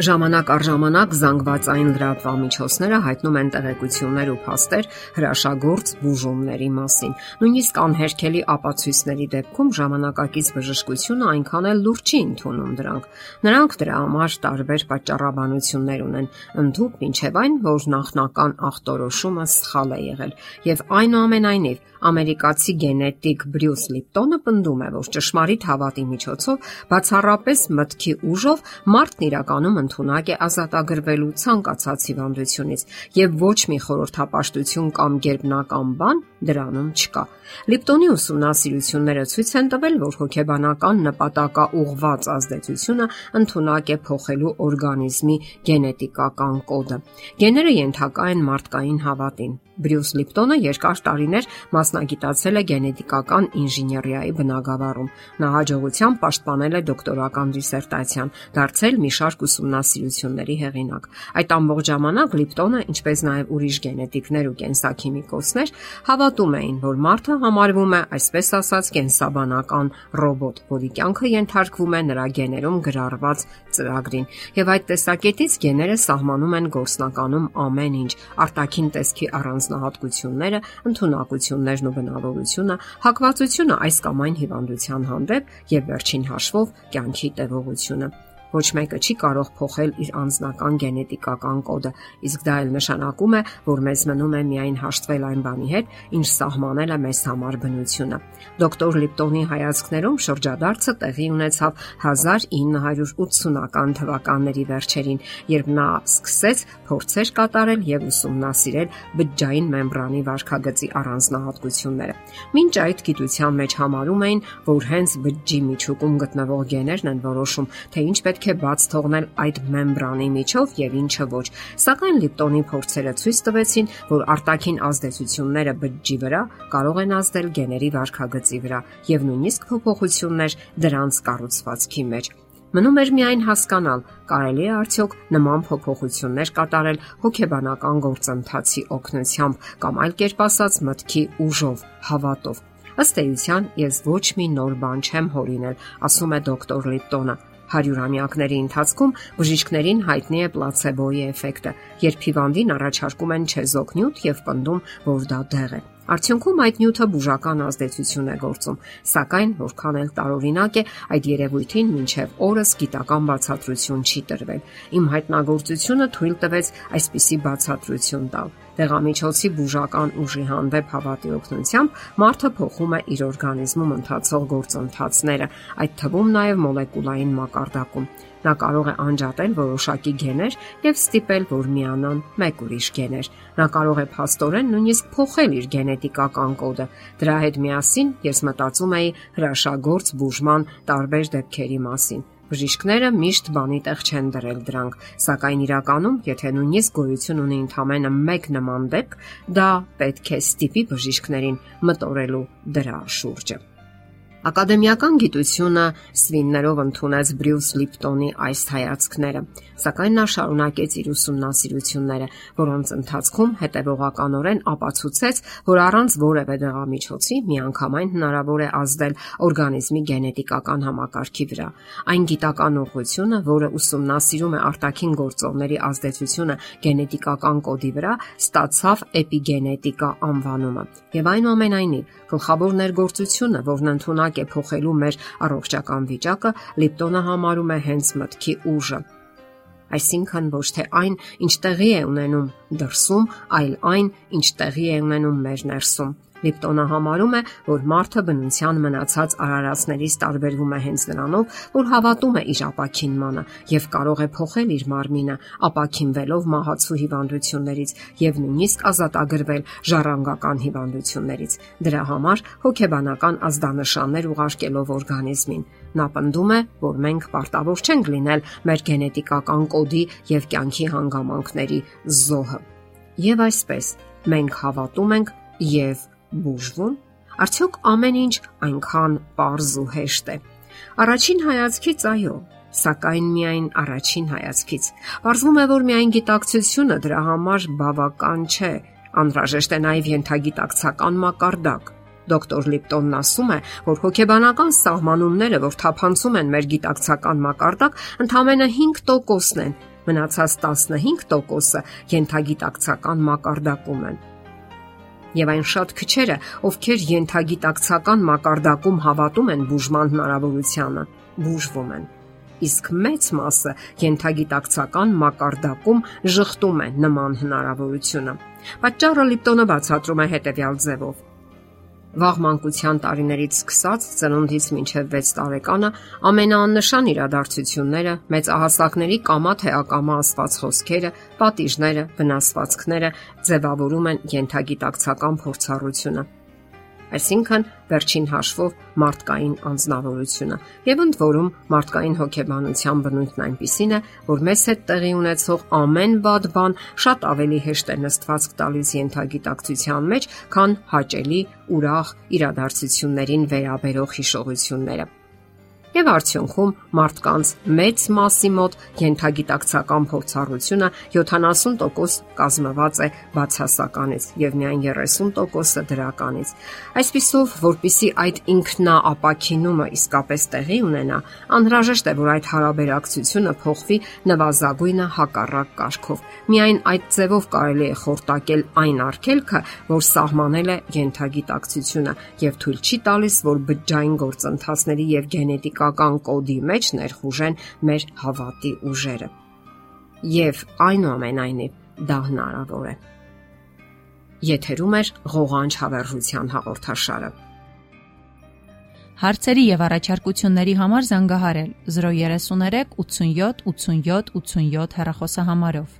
Ժամանակ առ ժամանակ զանգվածային լրատվամիջոցները հայտնում են տեղեկություններ ու փաստեր հրաշագործ բուժումների մասին։ Նույնիսկ անհերքելի ապացույցների դեպքում ժամանակակից բժշկությունը այնքան էլ լուրջ չի ընդունում դրանք։ Նրանք դրա համար տարբեր պատճառաբանություններ ունեն, ընդհուպ մինչև այն, որ նախնական ախտորոշումը սխալ է եղել։ Եվ այնուամենայնիվ ամերիկացի գենետիկ Բրյուս Լիպտոնը պնդում է, որ ճշմարիտ հավատի միջոցով բացառապես մտքի ուժով մարդն իրականում ընդունակ է ազատագրվելու ցանկացած հիվանդությունից եւ ոչ մի խորհրդապաշտություն կամ գերբնական բան դրանում չկա։ Լիպտոնի ուսումնասիրությունները ցույց են տվել, որ հոգեբանական նպատակաուղված ազդեցությունը ընդունակ է փոխելու օրգանիզմի գենետիկական կոդը։ Գեները ենթակա են մարդկային հավատին։ Բրյուս Լիպտոնը երկար տարիներ մասնագիտացել է գենետիկական ինժեներիայի բնագավառում։ Նա հաջողությամբ պաշտպանել է դոկտորական դիսերտացիան, դարձել մի շարք ուսումնասիրությունների հեղինակ։ Այդ ամբողջ ժամանակ Լիպտոնը, ինչպես նաև ուրիշ գենետիկներ ու կենսաքիմիկոսներ, հավատում էին, որ մարդը համարվում է, այսպես ասած, կենսաբանական ռոբոտ, որի կյանքը ենթարկվում է նրա գեներում գրառված ծրագրին։ Եվ այդ տեսակետից գեները սահմանում են գործնականում ամեն ինչ՝ արտաքին տեսքի առանձնահատկությունները, ընտունակություններն ու բնավորությունը, հակվածությունը այս կամ այն հիվանդության հանդեպ եւ վերջին հաշվով կյանքի տևողությունը ոչ մեկը չի կարող փոխել իր անձնական գենետիկական կոդը, իսկ դա էլ նշանակում է, որ մեզ մնում է միայն հաշտվել այն բանի հետ, ինչ սահմանել է մեզ համար բնությունը։ Դոկտոր Լիպտոնի հայացքներում շրջադարձը տեղի ունեցավ 1980-ական թվականների վերջերին, երբ նա սկսեց փորձեր կատարել եւ ուսումնասիրել բջջային մեմբրանի վարքագծի առանձնահատկությունները։ Մինչ այդ գիտության մեջ համարում էին, որ հենց բջջի միջուկում գտնվող գեներն են որոշում, թե ինչ պետք է բաց թողնել այդ մեմբրանի միջով եւ ինչը ոչ։ Սակայն Լիպտոնի փորձերը ցույց տվեցին, որ արտաքին ազդեցությունները բջջի վրա կարող են ազդել գեների վարքագծի վրա եւ նույնիսկ փոփոխություններ դրանց կառուցվածքի մեջ։ Մնում էր միայն հասկանալ, կարելի է արդյոք նման փոփոխություններ կատարել հոգեբանական գործընթացի օգնությամբ կամ այլ կերպ ասած մտքի ուժով, հավատով։ Ըստ էության, ես ոչ մի նոր բան չեմ հորինել, ասում է դոկտոր Լիպտոնը։ Հարյուրամյակների ընթացքում բժիշկներին հայտնի է պլացեբոյի էֆեկտը, երբ հիվանդին առաջարկում են չեզոք նյութ եւ պնդում, որ դա դեղ է։ Արդյունքում այդ նյութը բուժական ազդեցություն է գործում, սակայն որքան էլ տարօրինակ է, այդ երևույթին մինչև օրս գիտական բացատրություն չի տրվել։ Իմ հայտնագործությունը թույլ տվեց այսպիսի բացատրություն տալ։ Դեղամիջոցի բուժական ուժի հանդեպ հավատի օգնությամբ մարդը փոխում է իր օրգանիզմում ընթացող գործընթացները, այդ թվում նաև մոլեկուլային մակարդակում։ Նա կարող է անջատել որոշակի գեներ եւ ստիպել, որ միանան մեկ ուրիշ գեներ։ Նա կարող է փաստորեն նույնիսկ փոխել իր գենետիկական կոդը։ Դրա հետ միասին ես մտածում էի հրաշագործ բուժման տարբեր դեպքերի մասին Բժիշկները միշտ բանի տեղ չեն դրել դրանք, սակայն իրականում, եթե նույնիսկ գոյություն ունի ընդամենը 1 նման դեպք, դա պետք է ստիպի բժիշկներին մտորելու դրա շուրջը։ Ակադեմիական գիտությունը սվիններով ընդունեց Բրյուս Լիպտոնի այս հայացքները, սակայն նա շարունակեց իր ուսումնասիրությունները, որոնց ընթացքում հետևողականորեն ապացուցեց, որ առանց որևէ դեղամիջոցի միանգամայն հնարավոր է ազդել օրգանիզմի գենետիկական համակարգի վրա։ Այն գիտական ուղղությունը, որը ուսումնասիրում է արտաքին գործոնների ազդեցությունը գենետիկական կոդի վրա, ստացավ էպիգենետիկա անվանումը։ Եվ այնուամենայնիվ, գլխավոր ներգործությունը, որն ընդունակ ժամանակ է փոխելու մեր առողջական վիճակը, Լիպտոնը համարում է հենց մտքի ուժը։ Այսինքն ոչ թե այն, ինչ տեղի է ունենում դրսում, այլ այն, ինչ տեղի է ունենում մեր ներսում։ Լիպտոնը համարում է, որ մարդը բնության մնացած արարածներից տարբերվում է հենց նրանով, որ հավատում է իր ապակինմանը եւ կարող է փոխել իր մարմինը, ապակինվելով մահացու հիվանդություններից եւ նույնիսկ ազատագրվել ժառանգական հիվանդություններից։ Դրա համար հոգեբանական ազդանշաններ ուղարկելով օրգանիզմին Նա պնդում է, որ մենք պարտավոր չենք լինել մեր գենետիկական կոդի եւ կյանքի հանգամանքների զոհը։ Եվ այսպես, մենք հավատում ենք եւ բուժվում, արդյոք ամեն ինչ այնքան པարզ ու հեշտ է։ Առաջին հայացքից այո, սակայն միայն առաջին հայացքից։ Պարզվում է, որ միայն գիտակցությունը դրա համար բավական չէ, անհրաժեշտ է նաև յենթագիտակցական մակարդակ։ Դոկտոր Լիպտոնն ասում է, որ հոգեբանական սահմանումները, որ թափանցում են մեր գիտակցական մակարդակ, ընդամենը 5%-ն են, մնացած 15%-ը յենթագիտակցական մակարդակում են։ Եվ այն շատ քչերը, ովքեր յենթագիտակցական մակարդակում հավատում են բուժման հնարավորությանը, բուժվում են իսկ մեծ մասը յենթագիտակցական մակարդակում շղթում է նման հնարավորությունը։ Պատճառը Լիպտոնը բացատրում է հետևյալ ձևով. Վաղ մանկության տարիներից սկսած ծնունդից մինչև 6 տարեկանը ամենաաննշան իրադարձությունները, մեծահասակների կամա թե ակամա ասված խոսքերը, պատիժները, վնասվածքները ձևավորում են յենթագիտակցական փորձառությունը այսինքն վերջին հաշվով մարդկային անznավորությունը։ Եվ ընդ որում մարդկային հոգեբանության բնույթն այնպիսին է, որ մեզ հետ տեղի ունեցող ամեն բադ բան շատ ավելի հեշտ է նստված տալիս յենթագիտակցության մեջ, քան հաճելի, ուրախ իրադարձություններին վերաբերող հիշողությունները եւ արդյունքում մարդկանց մեծ մասի մոտ յենթագիտակցական փորձառությունը 70% կազմված է բացասականից եւ միայն 30%-ը դրականից։ Այսպիսով, որpիսի այդ ինքնաապակինումը իսկապես տեղի ունենա, անհրաժեշտ է, որ այդ հարաբերակցությունը փոխվի նվազագույնը հակառակ կարգով։ Միայն այդ ձևով կարելի է խորտակել այն արգելքը, որ սահմանել է յենթագիտակցությունը եւ թույլ չի տալիս, որ բջջային գործընթացների եւ գենետիկ գիտական կոդի մեջ ներխուժեն մեր հավատի ուժերը։ Եվ այնուամենայնիվ դա հնարավոր է։ Եթերում է ղողանջ հավերժության հաղորդաշարը։ Հարցերի եւ առաջարկությունների համար զանգահարել 033 87 87 87 հեռախոսահամարով։